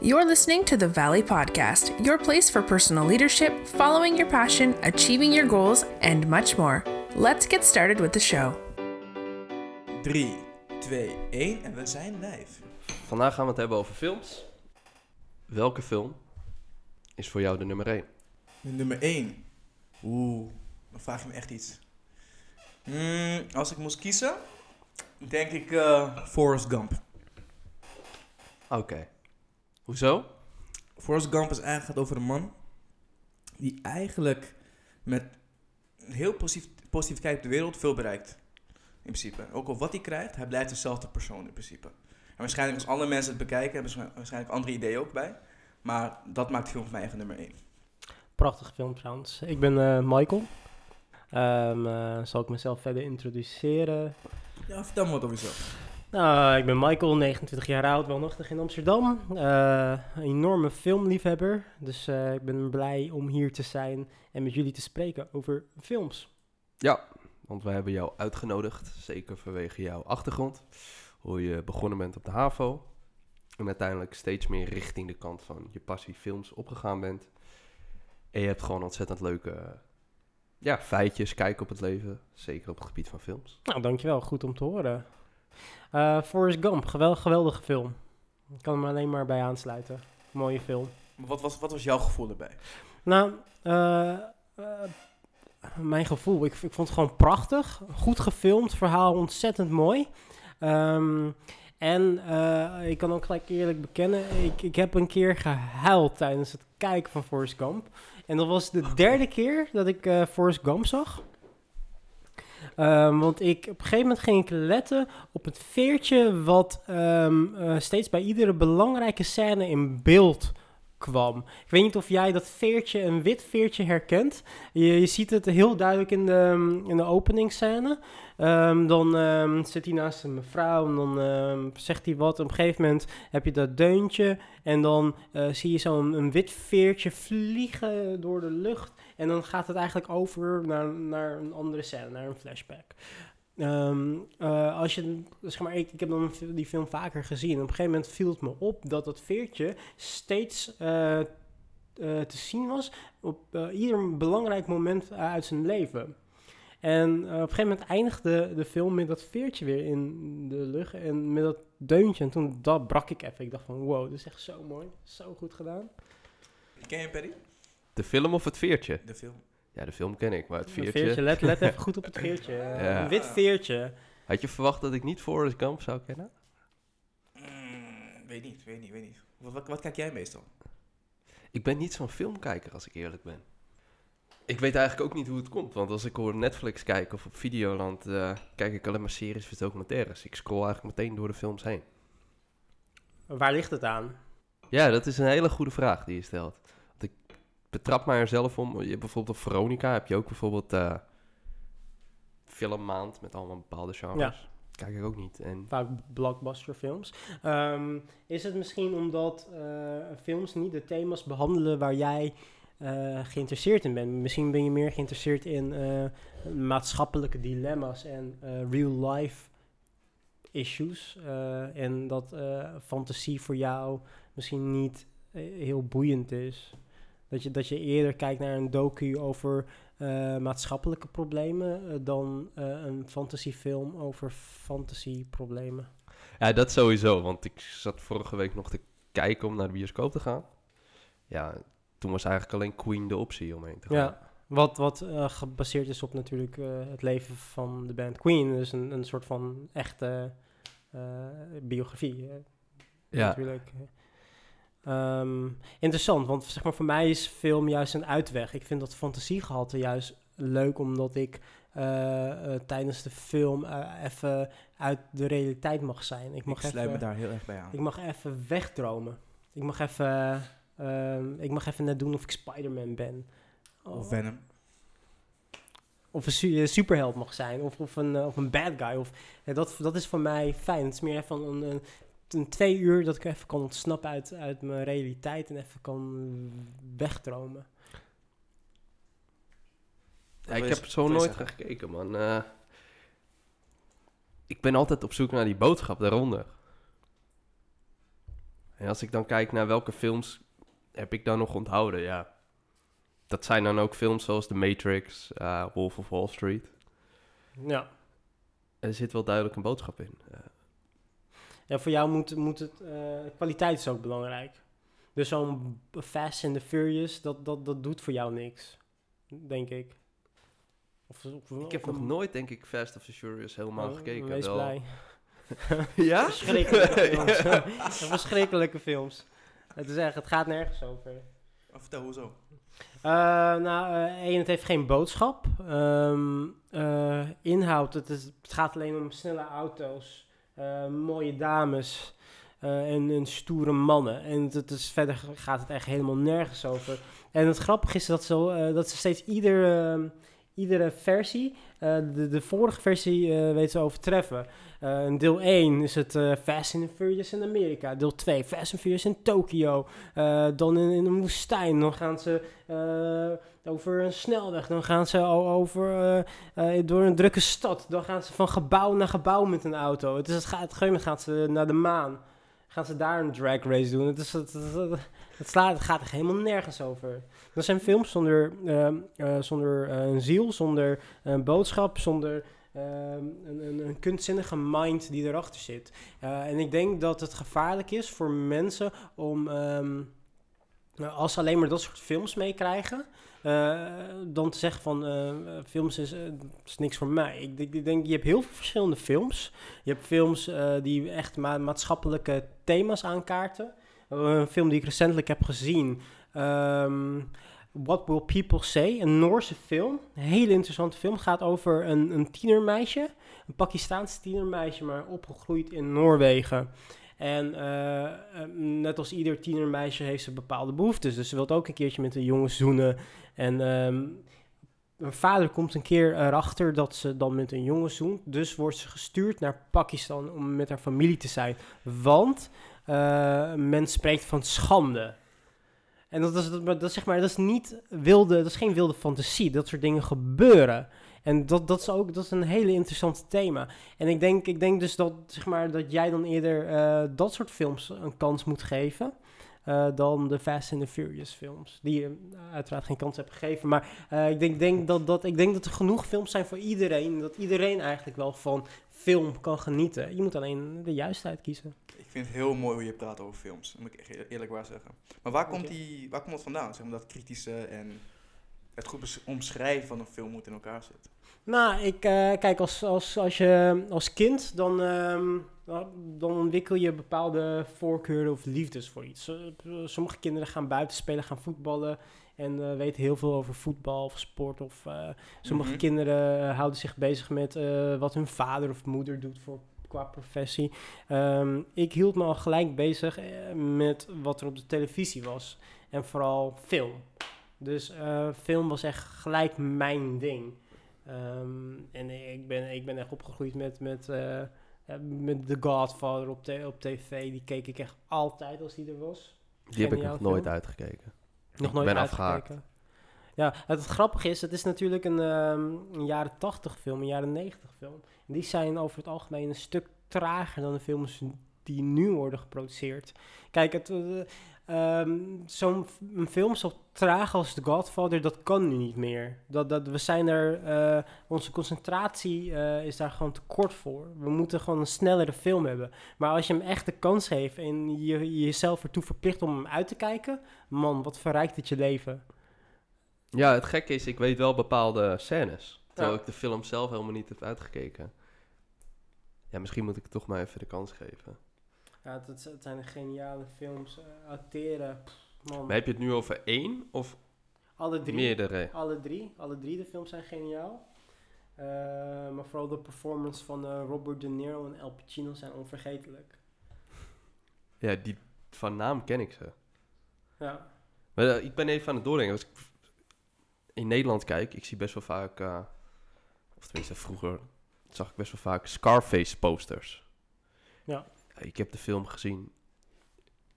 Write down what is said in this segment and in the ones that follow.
You're listening to the Valley Podcast, your place for personal leadership, following your passion, achieving your goals, and much more. Let's get started with the show. 3, 2, 1 en we zijn live. Vandaag gaan we het hebben over films. Welke film is voor jou de nummer 1? Nummer 1. Oeh, dan vraag je me echt iets. Hmm, als ik moest kiezen, denk ik eh Forrest Gump. Oké. Hoezo? Forrest Gump is eigenlijk gaat over een man die eigenlijk met heel positief, positief kijk op de wereld veel bereikt. In principe. Ook al wat hij krijgt, hij blijft dezelfde persoon in principe. En waarschijnlijk als andere mensen het bekijken, hebben ze waarschijnlijk andere ideeën ook bij. Maar dat maakt de film voor mij echt nummer 1. Prachtige film trouwens. Ik ben eh, Michael. Ehm, eh, zal ik mezelf verder introduceren? Ja, vertel me wat over jezelf. Nou, ik ben Michael, 29 jaar oud, woonachtig in Amsterdam. Eh, een enorme filmliefhebber. Dus eh, ik ben blij om hier te zijn en met jullie te spreken over films. Ja, want we hebben jou uitgenodigd. Zeker vanwege jouw achtergrond. Hoe je begonnen bent op de HAVO. En uiteindelijk steeds meer richting de kant van je passie films opgegaan bent. En je hebt gewoon ontzettend leuke ja, feitjes, kijken op het leven. Zeker op het gebied van films. Nou, dankjewel. Goed om te horen. Eh Forrest Gump, gewel- geweldige film. Ik kan hem alleen maar bij aansluiten. Mooie film. Wat was, wat was jouw gevoel erbij? Nou, eh, eh, mijn gevoel, ik, ik vond het gewoon prachtig. Goed gefilmd, verhaal ontzettend mooi. Ehm, en ik kan ook gelijk eerlijk bekennen, ik, ik heb een keer gehuild tijdens het kijken van Forrest Gump. En dat was de derde keer dat ik Forrest Gump zag. Ehm, want ik, op een gegeven moment ging ik letten op het veertje wat ehm, eh, steeds bij iedere belangrijke scène in beeld kwam. Ik weet niet of jij dat veertje, een wit veertje herkent. Je, je ziet het heel duidelijk in de, in de openingsscène. Ehm, dan ehm, zit hij naast een mevrouw en dan ehm, zegt hij wat. Op een gegeven moment heb je dat deuntje en dan eh, zie je zo'n wit veertje vliegen door de lucht. En dan gaat het eigenlijk over naar, naar een andere scène, naar een flashback. Eh, als je, zeg maar, ik, heb dan die film vaker gezien. Op een gegeven moment viel het me op dat dat veertje steeds eh, te zien was op ieder belangrijk moment uit zijn leven. En eh, op een gegeven moment eindigde de film met dat veertje weer in de lucht en met dat deuntje. En toen dat brak ik even. Ik dacht van wow, dit is echt zo mooi. Zo goed gedaan. Ken je Perry? De film of het veertje? De film. Ja, de film ken ik, maar het veertje... veertje. Let, let even goed op het veertje. Ja. Een wit veertje. Had je verwacht dat ik niet Forrest Gump zou kennen? Mm, weet niet, weet niet, weet niet. Wat, wat, wat kijk jij meestal? Ik ben niet zo'n filmkijker als ik eerlijk ben. Ik weet eigenlijk ook niet hoe het komt, want als ik hoor Netflix kijken of op Videoland, eh, kijk ik alleen maar series of documentaires. Ik scroll eigenlijk meteen door de films heen. Waar ligt het aan? Ja, dat is een hele goede vraag die je stelt. Want ik betrap mij er zelf om. Je hebt bijvoorbeeld op Veronica heb je ook bijvoorbeeld eh filmmaand met allemaal bepaalde genres. Kijk ik ook niet. En Vaak blockbusterfilms. Ehm, is het misschien omdat eh, films niet de thema's behandelen waar jij eh, geïnteresseerd in bent? Misschien ben je meer geïnteresseerd in eh, maatschappelijke dilemma's en eh, real-life issues. eh, en dat fantasie voor jou misschien niet heel boeiend is. Dat je, dat je eerder kijkt naar een docu over maatschappelijke problemen dan een fantasiefilm over fantasieproblemen. ja, dat sowieso. Want ik zat vorige week nog te kijken om naar de bioscoop te gaan. Ja, toen was eigenlijk alleen Queen de optie om heen te gaan. Ja, wat, wat eh, gebaseerd is op natuurlijk eh, het leven van de band Queen. Dus een, een soort van echte eh, biografie. Ja. Natuurlijk. Ehm, interessant, want zeg maar voor mij is film juist een uitweg. Ik vind dat fantasiegehalte juist leuk, omdat ik tijdens de film eh, even uit de realiteit mag zijn. Ik mag Ik sluit me even, daar heel erg bij aan. ik mag even wegdromen. Ik mag even, ehm, ik mag even net doen of ik Spider-Man ben. Of Venom. Of een su- superheld mag zijn. Of, of, een, eh, of een bad guy. Of, ja, dat, dat is voor mij fijn. Het is meer even een, een, een twee uur dat ik even kan ontsnappen uit, uit mijn realiteit. En even kan wegdromen. Ja, ik heb zo nooit gekeken, man. Eh, ik ben altijd op zoek naar die boodschap daaronder. En als ik dan kijk naar welke films heb ik dan nog onthouden, ja. Dat zijn dan ook films zoals The Matrix, eh, Wolf of Wall Street. Ja. Er zit wel duidelijk een boodschap in. Eh, Ja, voor jou moet, moet het... eh, kwaliteit is ook belangrijk. Dus zo'n Fast and the Furious, dat, dat, dat doet voor jou niks. Denk ik. Of, of- ik heb nog nooit, denk ik, Fast of the Furious helemaal Oh, gekeken. Wees Wel- blij. Ja? Verschrikkelijke films. Verschrikkelijke films. Het is echt, het gaat nergens over. Vertel, hoezo? Eh, nou, eh, één, het heeft geen boodschap. Ehm, eh, inhoud, het, is, het gaat alleen om snelle auto's, mooie dames en, en stoere mannen. En het, het is, verder gaat het echt helemaal nergens over. En het grappige is dat ze, dat ze steeds ieder, ehm, iedere versie, eh, de, de vorige versie eh weten te overtreffen. Eh, deel 1 is het Fast and Furious in Amerika. Deel 2 Fast and Furious in Tokio. Dan in, in een woestijn. Dan gaan ze over een snelweg. Dan gaan ze over, door een drukke stad. Dan gaan ze van gebouw naar gebouw met een auto. Het, is, het, gegeven gaan ze naar de maan. Gaan ze daar een drag race doen. Het, is, het, het, slaat, het gaat er helemaal nergens over. Dat zijn films zonder, ehm, eh, zonder eh, een ziel, zonder een boodschap, zonder ehm, een, een, een kunstzinnige mind die erachter zit. Eh, en ik denk dat het gevaarlijk is voor mensen om, ehm, als ze alleen maar dat soort films meekrijgen, dan te zeggen van eh, films is, eh, is niks voor mij. Ik, ik denk, je hebt heel veel verschillende films. Je hebt films eh, die echt ma- maatschappelijke thema's aankaarten. Eh, een film die ik recentelijk heb gezien. ehm, What Will People Say? Een Noorse film. Een hele interessante film. Gaat over een, een tienermeisje. Een Pakistaans tienermeisje, maar opgegroeid in Noorwegen. En eh, eh, net als ieder tienermeisje heeft ze bepaalde behoeftes. Dus ze wil ook een keertje met een jongen zoenen. En ehm mijn vader komt een keer erachter dat ze dan met een jongen zoent. Dus wordt ze gestuurd naar Pakistan om met haar familie te zijn. Want eh, men spreekt van schande. En dat is, dat, dat, zeg maar, dat is niet wilde, dat is geen wilde fantasie. Dat soort dingen gebeuren. En dat, dat is ook dat is een hele interessante thema. En ik denk, ik denk dus dat, zeg maar, dat jij dan eerder eh, dat soort films een kans moet geven. Eh, dan de Fast and the Furious films. Die je eh, uiteraard geen kans hebt gegeven. Maar eh, ik, denk, denk dat, dat, ik denk dat er genoeg films zijn voor iedereen. Dat iedereen eigenlijk wel van film kan genieten. Je moet alleen de juistheid kiezen. Ik vind het heel mooi hoe je praat over films. Dat moet ik echt eerlijk waar zeggen. Maar waar komt, die, waar komt dat vandaan? Zeg maar dat kritische en het goed omschrijven van een film moet in elkaar zitten. Nou, ik eh, kijk, als, als, als je als kind, dan, ehm, dan ontwikkel je bepaalde voorkeuren of liefdes voor iets. Eh, sommige kinderen gaan buiten spelen, gaan voetballen en eh, weten heel veel over voetbal of sport. Of, sommige Mhm. kinderen houden zich bezig met wat hun vader of moeder doet voor, qua professie. Ehm, ik hield me al gelijk bezig met wat er op de televisie was. En vooral film. Dus film was echt gelijk mijn ding. Ehm, en ik ben, ik ben echt opgegroeid met, met, eh, eh, met The Godfather op, op tv. Die keek ik echt altijd als die er was. Die heb ik nog nooit uitgekeken. Nog nooit ben uitgekeken. afgehaakt. Ja, het grappige is, het is natuurlijk een, ehm, een jaren 80 film, een jaren 90 film. En die zijn over het algemeen een stuk trager dan de films die nu worden geproduceerd. Kijk, het, eh, ehm, zo'n film zo traag als The Godfather, dat kan nu niet meer. Dat, dat, we zijn er, eh, onze concentratie eh, is daar gewoon te kort voor. We moeten gewoon een snellere film hebben. Maar als je hem echt de kans geeft en je, je jezelf ertoe verplicht om hem uit te kijken, man, wat verrijkt het je leven. Ja, het gekke is, ik weet wel bepaalde scènes. Terwijl Ja. ik de film zelf helemaal niet heb uitgekeken. Ja, misschien moet ik het toch maar even de kans geven. Ja, het, het- het zijn geniale films. eh, acteren, pff, man. Maar heb je het nu over één of alle drie. meerdere? Alle drie. Alle drie de films zijn geniaal. Eh, maar vooral de performance van eh, Robert De Niro en Al Pacino zijn onvergetelijk. Ja, die van naam ken ik ze. Ja. Maar ik ben even aan het doordenken. Als ik in Nederland kijk, ik zie best wel vaak, of tenminste vroeger, zag ik best wel vaak Scarface posters. Ja. Ik heb de film gezien.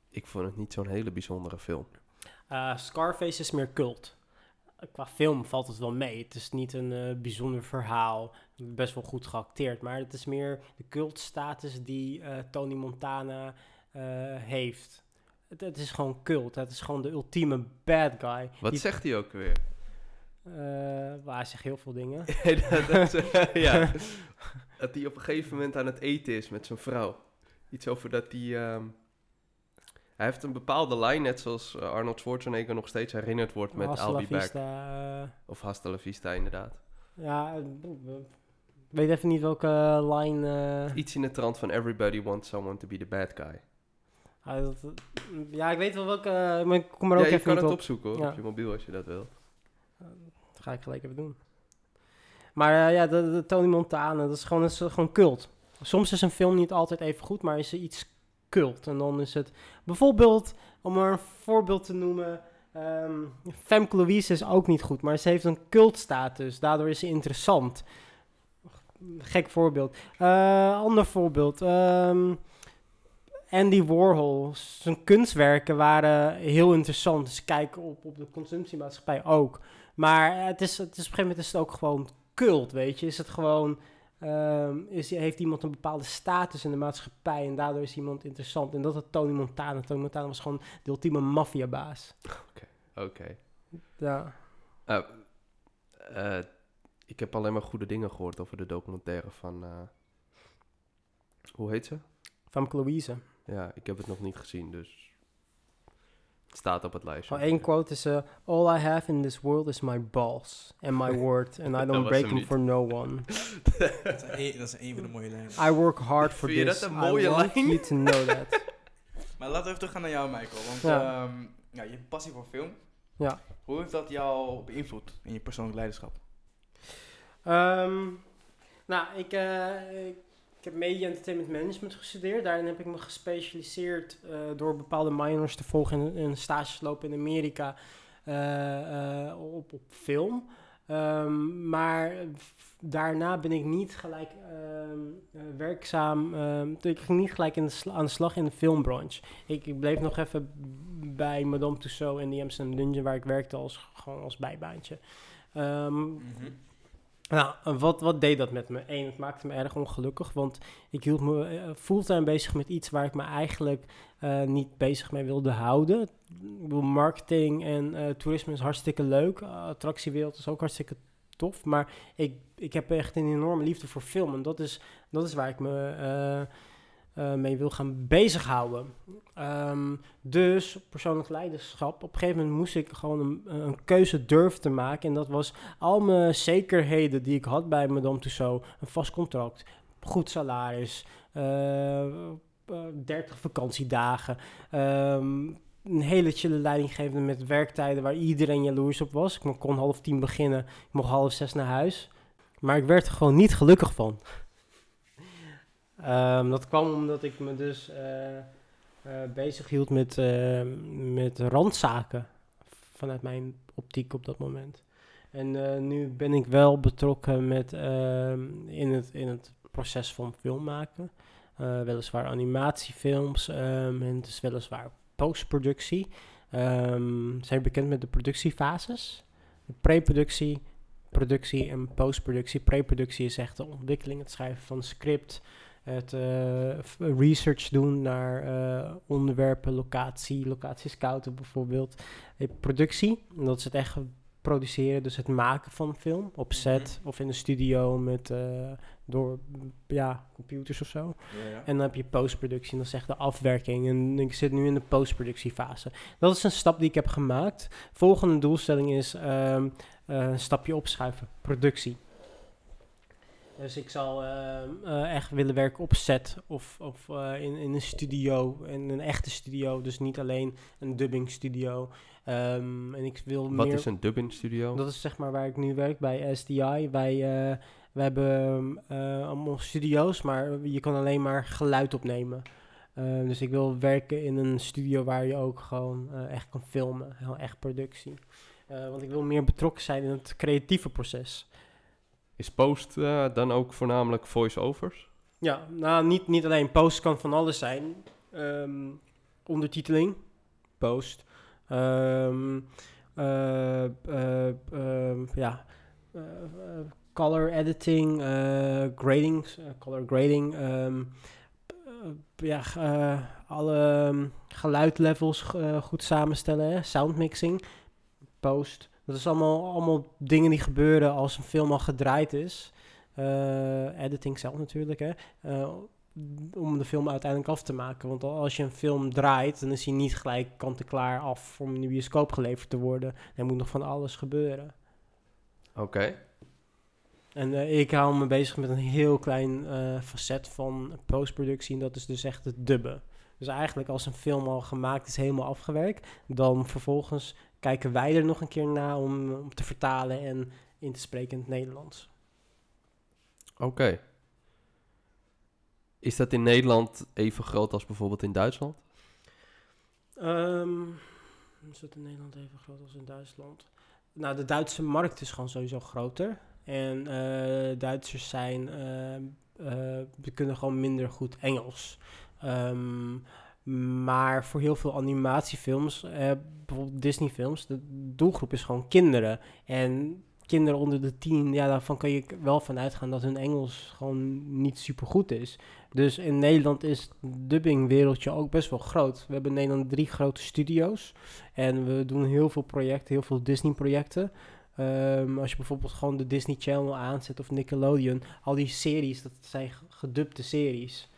Ik vond het niet zo'n hele bijzondere film. Eh, Scarface is meer cult. Qua film valt het wel mee. Het is niet een eh, bijzonder verhaal. Best wel goed geacteerd. Maar het is meer de cultstatus die eh, Tony Montana heeft. het, het is gewoon cult. Het is gewoon de ultieme bad guy. Wat Die- zegt hij ook weer? maar hij zegt heel veel dingen. dat, dat is, ja. Dat hij op een gegeven moment aan het eten is met zijn vrouw. Iets over dat hij... ehm, hij heeft een bepaalde lijn, net zoals eh, Arnold Schwarzenegger nog steeds herinnerd wordt met Hasta I'll be back. vista, eh, Of Hasta la Vista, inderdaad. ja, eh, ik weet even niet welke eh, line... eh, Iets in de trant van everybody wants someone to be the bad guy. dat- ja, ik weet wel welke, eh, maar ik kom er ook ja, je even kan niet het op. opzoeken hoor, Ja. op je mobiel als je dat wil. Dat ga ik gelijk even doen. Maar eh, ja, de, de Tony Montana, dat is gewoon, dat is gewoon cult. Soms is een film niet altijd even goed, maar is er iets cult. En dan is het bijvoorbeeld, om maar een voorbeeld te noemen... ehm Femke Louise is ook niet goed, maar ze heeft een cultstatus. Daardoor is ze interessant. Gek voorbeeld. Eh, ander voorbeeld. ehm, Andy Warhol. Zijn kunstwerken waren heel interessant. Dus kijken op, op de consumptiemaatschappij ook. Maar het is, het is, op een gegeven moment is het ook gewoon cult, weet je. Is het gewoon... ehm, is, heeft iemand een bepaalde status in de maatschappij en daardoor is iemand interessant. En dat is Tony Montana. Tony Montana was gewoon de ultieme maffiabaas. Oké. Ja. Eh, eh, ik heb alleen maar goede dingen gehoord over de documentaire van... eh, hoe heet ze? Van Louise. Ja, ik heb het nog niet gezien, dus... Staat op het lijstje. Één quote is... eh, All I have in this world is my balls and my word. And I don't break hem them niet. for no one. Dat is, een, dat is een van de mooie lijnen. I work hard for Vind je this. dat een I mooie want lijn? you to know that. Maar laten we even teruggaan naar jou, Michael. Want Ja. ja. ja, je hebt passie voor film. Ja. Hoe heeft dat jou beïnvloed in je persoonlijk leiderschap? Ehm, nou, ik, eh, ik, ik heb Media Entertainment Management gestudeerd. Daarin heb ik me gespecialiseerd eh, door bepaalde minors te volgen en, en stages te lopen in Amerika eh, eh, op, op film. Ehm, maar daarna ben ik niet gelijk ehm, eh, werkzaam. ehm, ik ging niet gelijk in de aan de slag in de filmbranche. Ik, ik bleef nog even bij Madame Tussauds in die Amsterdam Dungeon, waar ik werkte als, gewoon als bijbaantje. Ehm, nou, wat, wat deed dat met me? Eén, het maakte me erg ongelukkig, want ik hield me eh, fulltime bezig met iets waar ik me eigenlijk eh, niet bezig mee wilde houden. Marketing en eh, toerisme is hartstikke leuk. Attractiewereld is ook hartstikke tof, maar ik, ik heb echt een enorme liefde voor film en dat is, dat is waar ik me eh, eh, mee wil gaan bezighouden. Ehm, dus persoonlijk leiderschap, op een gegeven moment moest ik gewoon een, een keuze durven te maken en dat was al mijn zekerheden die ik had bij Madame Tussauds, een vast contract, goed salaris, eh, eh, 30 vakantiedagen, ehm, een hele chille leidinggevende met werktijden waar iedereen jaloers op was. Ik kon half tien beginnen, ik mocht half zes naar huis. Maar ik werd er gewoon niet gelukkig van. Ehm, dat kwam omdat ik me dus eh, eh, bezig hield met, eh, met randzaken vanuit mijn optiek op dat moment. En eh, nu ben ik wel betrokken met, ehm, in, het, in het proces van film maken. Weliswaar animatiefilms ehm, en is weliswaar postproductie. Ehm zijn bekend met de productiefases? De pre-productie, productie en postproductie. Pre-productie is echt de ontwikkeling, het schrijven van script, het f- research doen naar eh, onderwerpen, locatie, locatie scouten bijvoorbeeld. Eh, productie, dat is het echt produceren, dus het maken van een film op set of in de studio met door ja, computers of zo. Ja, ja. En dan heb je postproductie, en dat is echt de afwerking. En ik zit nu in de postproductiefase. Dat is een stap die ik heb gemaakt. Volgende doelstelling is ehm, eh, een stapje opschuiven, productie. Dus ik zal ehm, eh, echt willen werken op set of, of eh, in, in een studio, in een echte studio. Dus niet alleen een dubbing studio. Ehm, en ik wil Wat meer... is een dubbing studio? Dat is zeg maar waar ik nu werk bij SDI. Wij, eh, wij hebben eh, allemaal studio's, maar je kan alleen maar geluid opnemen. Eh, dus ik wil werken in een studio waar je ook gewoon echt kan filmen. Heel echt productie. Want ik wil meer betrokken zijn in het creatieve proces. Is post eh, dan ook voornamelijk voice-overs? Ja, nou niet, niet alleen post kan van alles zijn. Ehm, ondertiteling, post. Ehm, eh, eh, ehm, ja, color editing, grading, color grading. ja, alle geluidlevels goed samenstellen, hè? soundmixing, post. Dat is allemaal, allemaal dingen die gebeuren als een film al gedraaid is. Eh, editing zelf natuurlijk, hè. Eh, om de film uiteindelijk af te maken. Want al- als je een film draait, dan is hij niet gelijk kant-en-klaar af om in de bioscoop geleverd te worden. Er moet nog van alles gebeuren. Oké. En eh, ik hou me bezig met een heel klein facet van postproductie. En dat is dus echt het dubben. Dus eigenlijk als een film al gemaakt is, helemaal afgewerkt. Dan vervolgens kijken wij er nog een keer naar om, om te vertalen en in te spreken in het Nederlands. Oké. Is dat in Nederland even groot als bijvoorbeeld in Duitsland? Ehm, is dat in Nederland even groot als in Duitsland? Nou, de Duitse markt is gewoon sowieso groter. En eh, Duitsers zijn, we kunnen gewoon minder goed Engels. Ehm, maar voor heel veel animatiefilms, eh, bijvoorbeeld Disney-films, de doelgroep is gewoon kinderen. En kinderen onder de tien, ja, daarvan kan je wel van uitgaan dat hun Engels gewoon niet super goed is. Dus in Nederland is het dubbingwereldje ook best wel groot. We hebben in Nederland drie grote studio's. En we doen heel veel projecten, heel veel Disney-projecten. Ehm, als je bijvoorbeeld gewoon de Disney Channel aanzet of Nickelodeon, al die series, dat zijn gedubte series.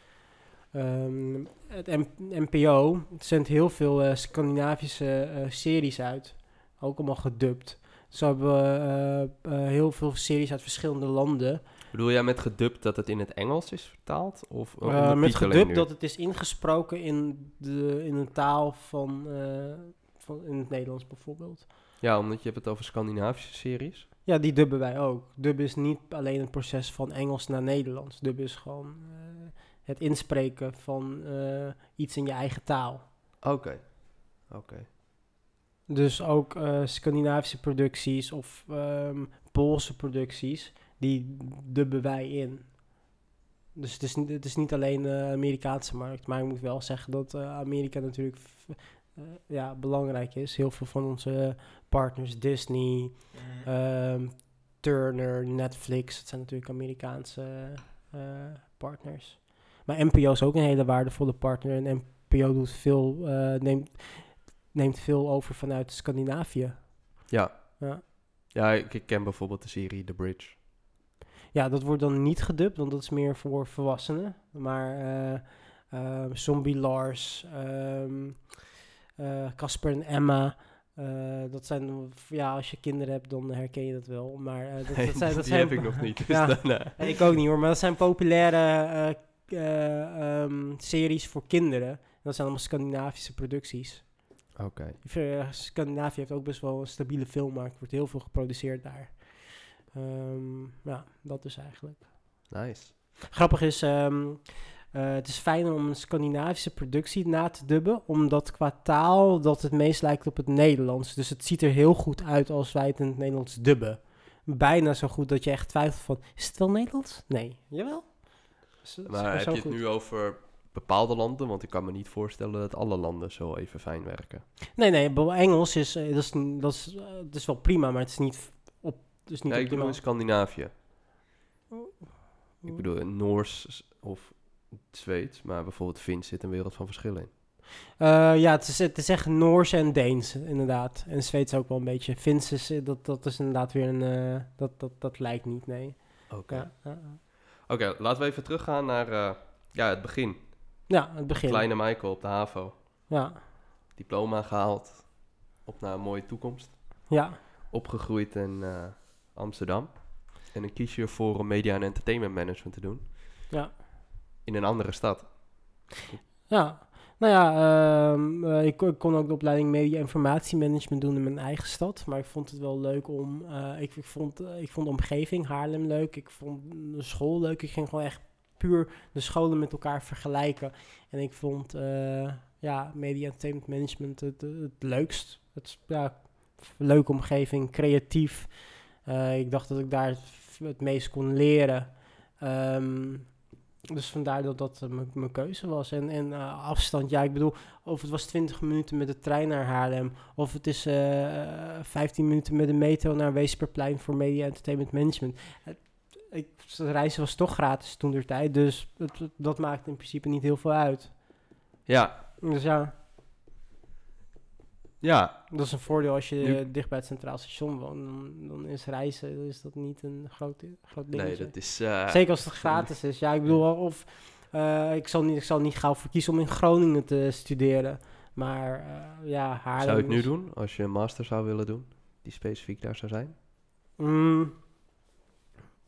Ehm, het NPO zendt heel veel eh, Scandinavische eh, series uit, ook allemaal gedubt. Zo hebben we eh, heel veel series uit verschillende landen. Bedoel jij met gedubt dat het in het Engels is vertaald? Of met gedubt dat het is ingesproken in de, in een taal van, van in het Nederlands bijvoorbeeld. Ja, omdat je hebt het over Scandinavische series. Ja, die dubben wij ook. Dubben is niet alleen een proces van Engels naar Nederlands. Dubben is gewoon het inspreken van eh, iets in je eigen taal. Oké. Oké. Dus ook eh, Scandinavische producties of ehm, Poolse producties, die dubben wij in. Dus het is, niet- het is niet alleen de Amerikaanse markt, maar ik moet wel zeggen dat eh, Amerika natuurlijk f- eh, ja, belangrijk is. Heel veel van onze partners, Disney, ehm, Turner, Netflix, het zijn natuurlijk Amerikaanse eh, partners. Maar NPO is ook een hele waardevolle partner en NPO doet veel, eh, neemt, neemt veel over vanuit Scandinavië. Ja. Ja. Ja, ik, ik ken bijvoorbeeld de serie The Bridge. Ja, dat wordt dan niet gedubt, want dat is meer voor volwassenen. Maar eh, ehm, Zombie Lars, ehm, eh, Casper en Emma, dat zijn, ja, als je kinderen hebt, dan herken je dat wel. Maar dat, dat zijn, dat die zijn, heb ik nog niet. Dus Ja. dan, Nee, ik ook niet hoor, maar dat zijn populaire eh, eh, ehm, series voor kinderen. Dat zijn allemaal Scandinavische producties. Oké. Eh, Scandinavië heeft ook best wel een stabiele filmmarkt. Er wordt heel veel geproduceerd daar. Ehm, ja, dat is eigenlijk. Nice. Grappig is, ehm, eh, het is fijner om een Scandinavische productie na te dubben, omdat qua taal dat het meest lijkt op het Nederlands. Dus het ziet er heel goed uit als wij het in het Nederlands dubben. Bijna zo goed dat je echt twijfelt van, is het wel Nederlands? Nee. Jawel. Dus Maar heb je het nu over bepaalde landen? Want ik kan me niet voorstellen dat alle landen zo even fijn werken. Nee, nee, Engels is, eh, dat is, n- dat is, eh, dat is wel prima, maar het is niet op, is niet Ja, ik bedoel in Scandinavië. Ik bedoel in Noors of Zweeds, maar bijvoorbeeld Fins zit een wereld van verschil in. Eh, ja, het is, het is echt Noors en Deens, inderdaad. En Zweeds ook wel een beetje. Fins is, eh, dat, dat is inderdaad weer een, dat, dat, dat lijkt niet, nee. Oké. Ja, ja, ja. Oké, laten we even teruggaan naar eh, ja, het begin. ja, het begin. Kleine Michael op de HAVO. Ja, Diploma gehaald. Op naar een mooie toekomst. ja, Opgegroeid in eh, Amsterdam. En dan kies je ervoor om media en entertainment management te doen. ja. In een andere stad. Ja, nou ja, ehm, eh, ik, kon- ook de opleiding Media Informatiemanagement doen in mijn eigen stad. Maar ik vond het wel leuk om, eh, ik, vond, eh, ik vond de omgeving Haarlem leuk. Ik vond de school leuk. Ik ging gewoon echt puur de scholen met elkaar vergelijken. En ik vond, ja, Media Entertainment Management het, het leukst. Het ja, leuke omgeving, creatief. Ik dacht dat ik daar het, meest kon leren. Ehm, dus vandaar dat dat eh, mijn- keuze was. En, en eh, afstand, ja, ik bedoel, of het was 20 minuten met de trein naar Haarlem, of het is eh 15 minuten met de metro naar Weesperplein voor Media Entertainment Management. Het, ik, het reizen was toch gratis toen der tijd. Dus het- dat maakt in principe niet heel veel uit. Ja, Dus ja, ja, dat is een voordeel als je Nu- dicht bij het Centraal Station woont. Dan, dan is reizen is dat niet een groot, groot dingetje. nee, dat is... eh, Zeker als het gratis is. Ja, ik bedoel, of eh, ik, zal niet, ik zal niet gauw voor kiezen om in Groningen te studeren. Maar eh, ja, Haarlem Zou je het nu is- doen, als je een master zou willen doen, die specifiek daar zou zijn? Mm,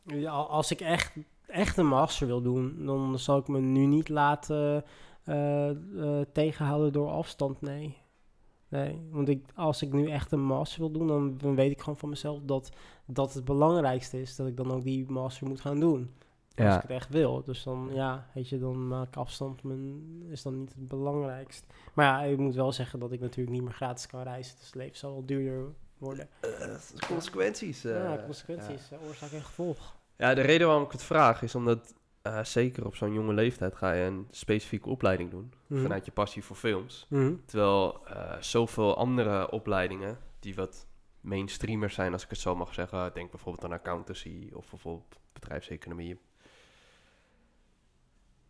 ja, al- als ik echt, echt een master wil doen, dan zal ik me nu niet laten tegenhouden door afstand, nee. Nee, want ik, als ik nu echt een master wil doen, dan, dan weet ik gewoon van mezelf dat dat het belangrijkste is. Dat ik dan ook die master moet gaan doen. Als Ja. ik het echt wil. Dus dan, ja, weet je, dan maak ik afstand mijn, is dan niet het belangrijkst. Maar ja, ik moet wel zeggen dat ik natuurlijk niet meer gratis kan reizen. Dus het leven zal wel duurder worden. Eh, consequenties. eh, ja, consequenties, eh, oorzaak en gevolg. Ja, de reden waarom ik het vraag is omdat eh, zeker op zo'n jonge leeftijd ga je een specifieke opleiding doen. Mhm. Vanuit je passie voor films. Mhm. Terwijl eh, zoveel andere opleidingen die wat mainstreamer zijn, als ik het zo mag zeggen. Denk bijvoorbeeld aan accountancy of bijvoorbeeld bedrijfseconomie.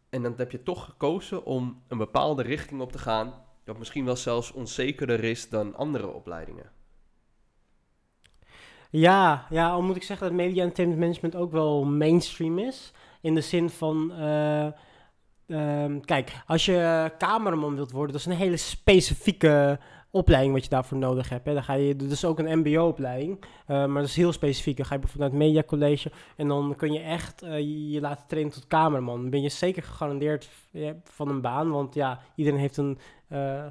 En dan heb je toch gekozen om een bepaalde richting op te gaan, dat misschien wel zelfs onzekerder is dan andere opleidingen. Ja, ja, al moet ik zeggen dat media entertainment management ook wel mainstream is. In de zin van, eh, ehm, kijk, als je cameraman wilt worden, dat is een hele specifieke opleiding wat je daarvoor nodig hebt. Hè. Dan ga je, dat is ook een mbo-opleiding, eh, maar dat is heel specifiek. Dan ga je bijvoorbeeld naar het media college en dan kun je echt eh, je, laten trainen tot cameraman. Dan ben je zeker gegarandeerd van een baan, want ja, iedereen heeft een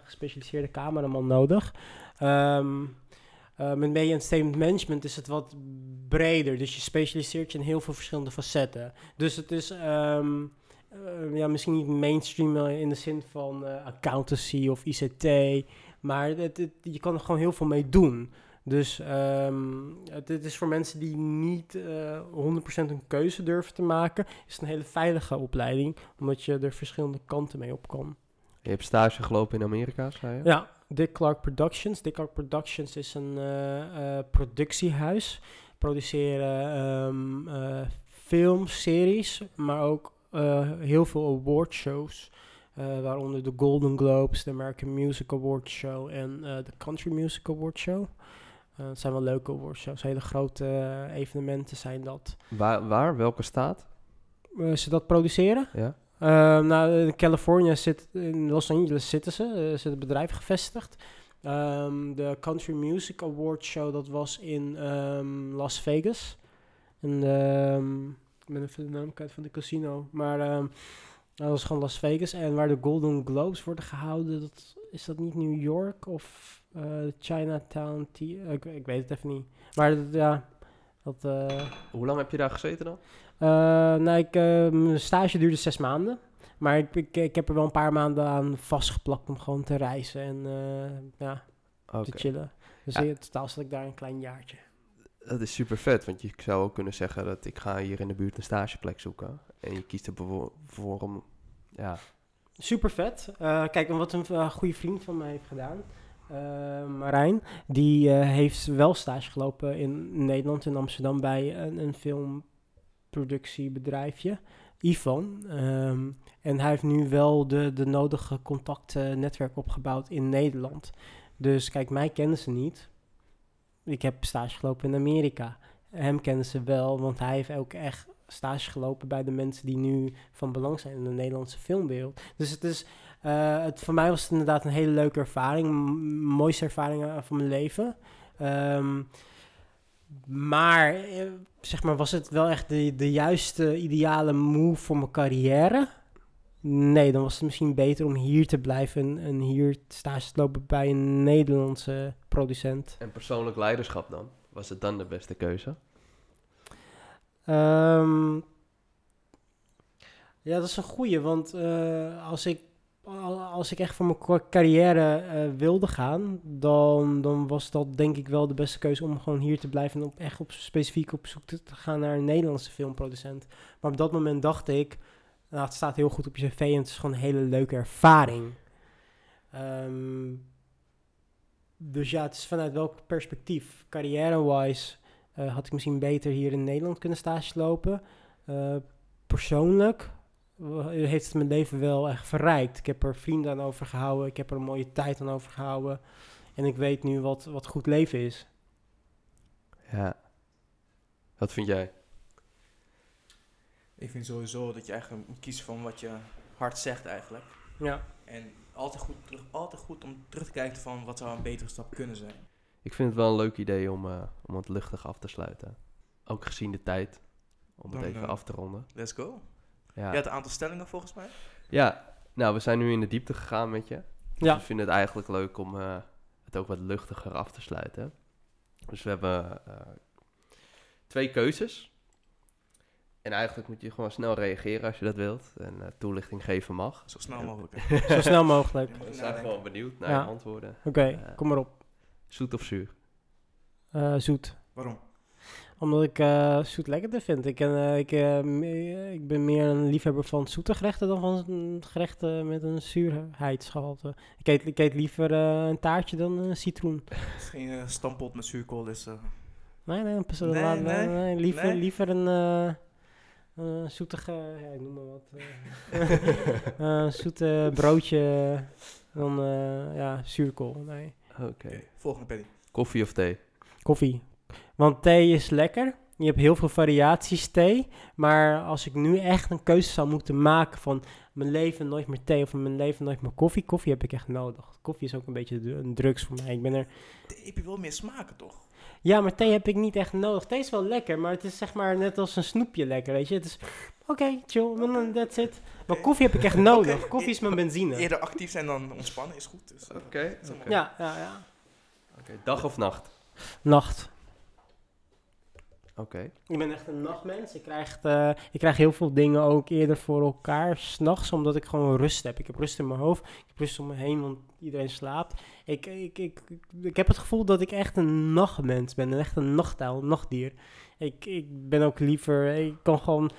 gespecialiseerde cameraman nodig. Ehm eh, met media entertainment management is het wat breder. Dus je specialiseert je in heel veel verschillende facetten. Dus het is ehm, eh, ja, misschien niet mainstream eh, in de zin van eh, accountancy of ICT. Maar het, het- je kan er gewoon heel veel mee doen. Dus ehm, het, het is voor mensen die niet eh 100% een keuze durven te maken, is het een hele veilige opleiding, omdat je er verschillende kanten mee op kan. Je hebt stage gelopen in Amerika, zei je? Ja, Dick Clark Productions. Dick Clark Productions is een eh, eh, productiehuis. Produceren ehm, eh, films, series, maar ook heel veel awardshows. eh waaronder de Golden Globes, de American Music Awards Show en de Country Music Awards Show. Het zijn wel leuke awardshows, hele grote evenementen zijn dat. Waar, waar? Welke staat? Ze dat produceren? Ja? Uh, nou, in Californië zit, in Los Angeles zitten ze, eh, zit het bedrijf gevestigd. Ehm, de Country Music Awards Show, dat was in ehm, Las Vegas. En, ehm, ik ben even de naam kwijt van de casino, maar ehm, dat was gewoon Las Vegas. En waar de Golden Globes worden gehouden, dat, is dat niet New York of eh, Chinatown? Ik weet het even niet. Maar dat, ja, dat... eh, Hoe lang heb je daar gezeten dan? Eh, nou, ik, eh, mijn stage duurde zes maanden. Maar ik, ik, ik heb er wel een paar maanden aan vastgeplakt om gewoon te reizen en eh, ja, te chillen. Dus Ja. in totaal zat ik daar een klein jaartje. Dat is super vet, want je zou ook kunnen zeggen dat ik ga hier in de buurt een stageplek zoeken. En je kiest er voor om, ja, Super vet. Kijk, en wat een goede vriend van mij heeft gedaan, Marijn, die heeft wel stage gelopen in Nederland, in Amsterdam, bij een, een filmproductiebedrijfje, Ivan. Ehm, en hij heeft nu wel de, de nodige contacten, netwerk opgebouwd in Nederland. Dus kijk, mij kennen ze niet. Ik heb stage gelopen in Amerika. Hem kennen ze wel, want hij heeft ook echt stage gelopen bij de mensen die nu van belang zijn in de Nederlandse filmwereld. Dus het is, eh, het, voor mij was het inderdaad een hele leuke ervaring, mooiste ervaring van mijn leven. Ehm, maar, eh, zeg maar, was het wel echt de, de juiste, ideale move voor mijn carrière? Nee, dan was het misschien beter om hier te blijven en, hier stage te lopen bij een Nederlandse producent. en persoonlijk leiderschap dan. Was het dan de beste keuze? Ehm, ja, dat is een goeie, want eh, als, ik, als ik echt voor mijn carrière eh, wilde gaan, dan, dan was dat denk ik wel de beste keuze om gewoon hier te blijven en op, echt op, specifiek op zoek te, gaan naar een Nederlandse filmproducent. Maar op dat moment dacht ik, nou, het staat heel goed op je cv en het is gewoon een hele leuke ervaring. Ehm, dus ja, het is vanuit welk perspectief. Carrière-wise eh, had ik misschien beter hier in Nederland kunnen stage lopen. Eh, persoonlijk heeft het mijn leven wel echt verrijkt. Ik heb er vrienden aan overgehouden. Ik heb er een mooie tijd aan overgehouden. En ik weet nu wat, wat goed leven is. Ja. Wat vind jij? Ik vind sowieso dat je eigenlijk moet kiezen van wat je hart zegt eigenlijk. Ja. En altijd goed, terug, altijd goed om terug te kijken van wat zou een betere stap kunnen zijn. Ik vind het wel een leuk idee om, eh, om het luchtig af te sluiten. Ook gezien de tijd. Om het Dan, even eh, af te ronden. Let's go. Ja. Je had een aantal stellingen volgens mij. ja, nou, we zijn nu in de diepte gegaan met je. Ja. We vinden het eigenlijk leuk om eh, het ook wat luchtiger af te sluiten. Dus we hebben eh, twee keuzes. En eigenlijk moet je gewoon snel reageren als je dat wilt. En eh, toelichting geven mag. Zo snel mogelijk. Zo snel mogelijk. We zijn gewoon benieuwd naar Ja. je antwoorden. Oké, kom maar op. Zoet of zuur? Eh, zoet. Waarom? Omdat ik eh, zoet lekkerder vind. Ik, eh, ik, eh, me- ik ben meer een liefhebber van zoete gerechten dan van gerechten met een zuurheidsgehalte. Ik eet, ik eet liever eh, een taartje dan een citroen. Het is geen stampot met zuurkool, eh, Nee, nee, pas, Nee, laat- nee, nee, liever, nee. liever een eh, eh, zoetige, ja, ik noem maar wat. eh, een zoete broodje dan eh, ja, zuurkool. Nee. Oké. Oké, volgende Penny. Koffie of thee? Koffie. Want thee is lekker. Je hebt heel veel variaties thee. Maar als ik nu echt een keuze zou moeten maken van mijn leven nooit meer thee of mijn leven nooit meer koffie. Koffie heb ik echt nodig. Koffie is ook een beetje een drugs voor mij. Ik ben er... Thee heb je wel meer smaken, toch? Ja, maar thee heb ik niet echt nodig. Thee is wel lekker, maar het is zeg maar net als een snoepje lekker, weet je. Het is, oké, chill, that's it. Maar koffie heb ik echt nodig. Koffie is mijn benzine. Eerder actief zijn dan ontspannen is goed. Dus, Oké. Ja, ja, ja. Oké, Dag of nacht? Nacht. Oké. Ik ben echt een nachtmens. Ik krijg, eh, ik krijg heel veel dingen ook eerder voor elkaar s'nachts, omdat ik gewoon rust heb. Ik heb rust in mijn hoofd, ik heb rust om me heen, want iedereen slaapt. Ik, ik, ik, ik, heb het gevoel dat ik echt een nachtmens ben, echt een nachtuil, een nachtdier. Ik, ik ben ook liever, ik kan gewoon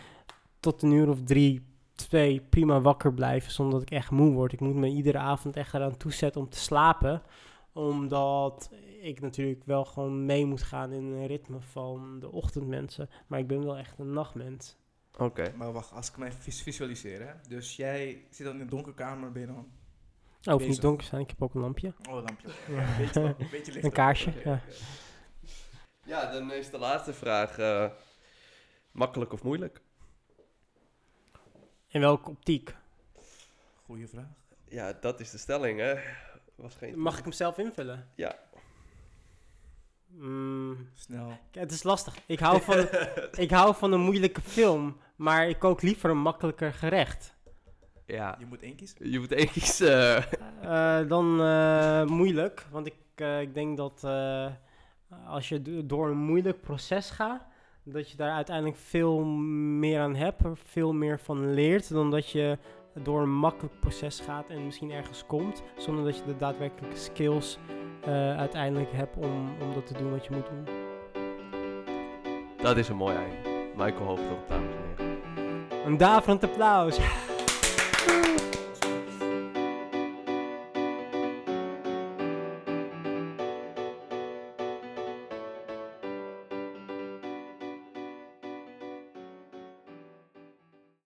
tot een uur of drie, twee prima wakker blijven, zonder dat ik echt moe word. Ik moet me iedere avond echt eraan toezetten om te slapen omdat ik natuurlijk wel gewoon mee moet gaan in een ritme van de ochtendmensen. Maar ik ben wel echt een nachtmens. Oké. Maar wacht, als ik mij vis- visualiseer, hè. Dus jij zit dan in een donkere kamer, ben je dan... Oh, hoeft niet donker zijn, ik heb ook een lampje. Oh, lampje. Ja. Beetje, wel- een beetje lichter. Een kaarsje, ja. Ja, dan is de laatste vraag. eh, makkelijk of moeilijk? In welke optiek? Goeie vraag. Ja, dat is de stelling, hè? Was geen... Mag ik hem zelf invullen? Ja. Mm, Snel. het is lastig. Ik hou, van, ik hou van een moeilijke film, maar ik kook liever een makkelijker gerecht. Ja. Je moet één kiezen. Je moet één kiezen. Eh, dan eh, moeilijk, want ik, eh, ik denk dat eh, als je do- door een moeilijk proces gaat, dat je daar uiteindelijk veel meer aan hebt, veel meer van leert, dan dat je door een makkelijk proces gaat en misschien ergens komt, zonder dat je de daadwerkelijke skills eh, uiteindelijk hebt om, om dat te doen wat je moet doen. Dat is een mooi einde. Michael Hoofddorp, dames en heren. Een daverend applaus.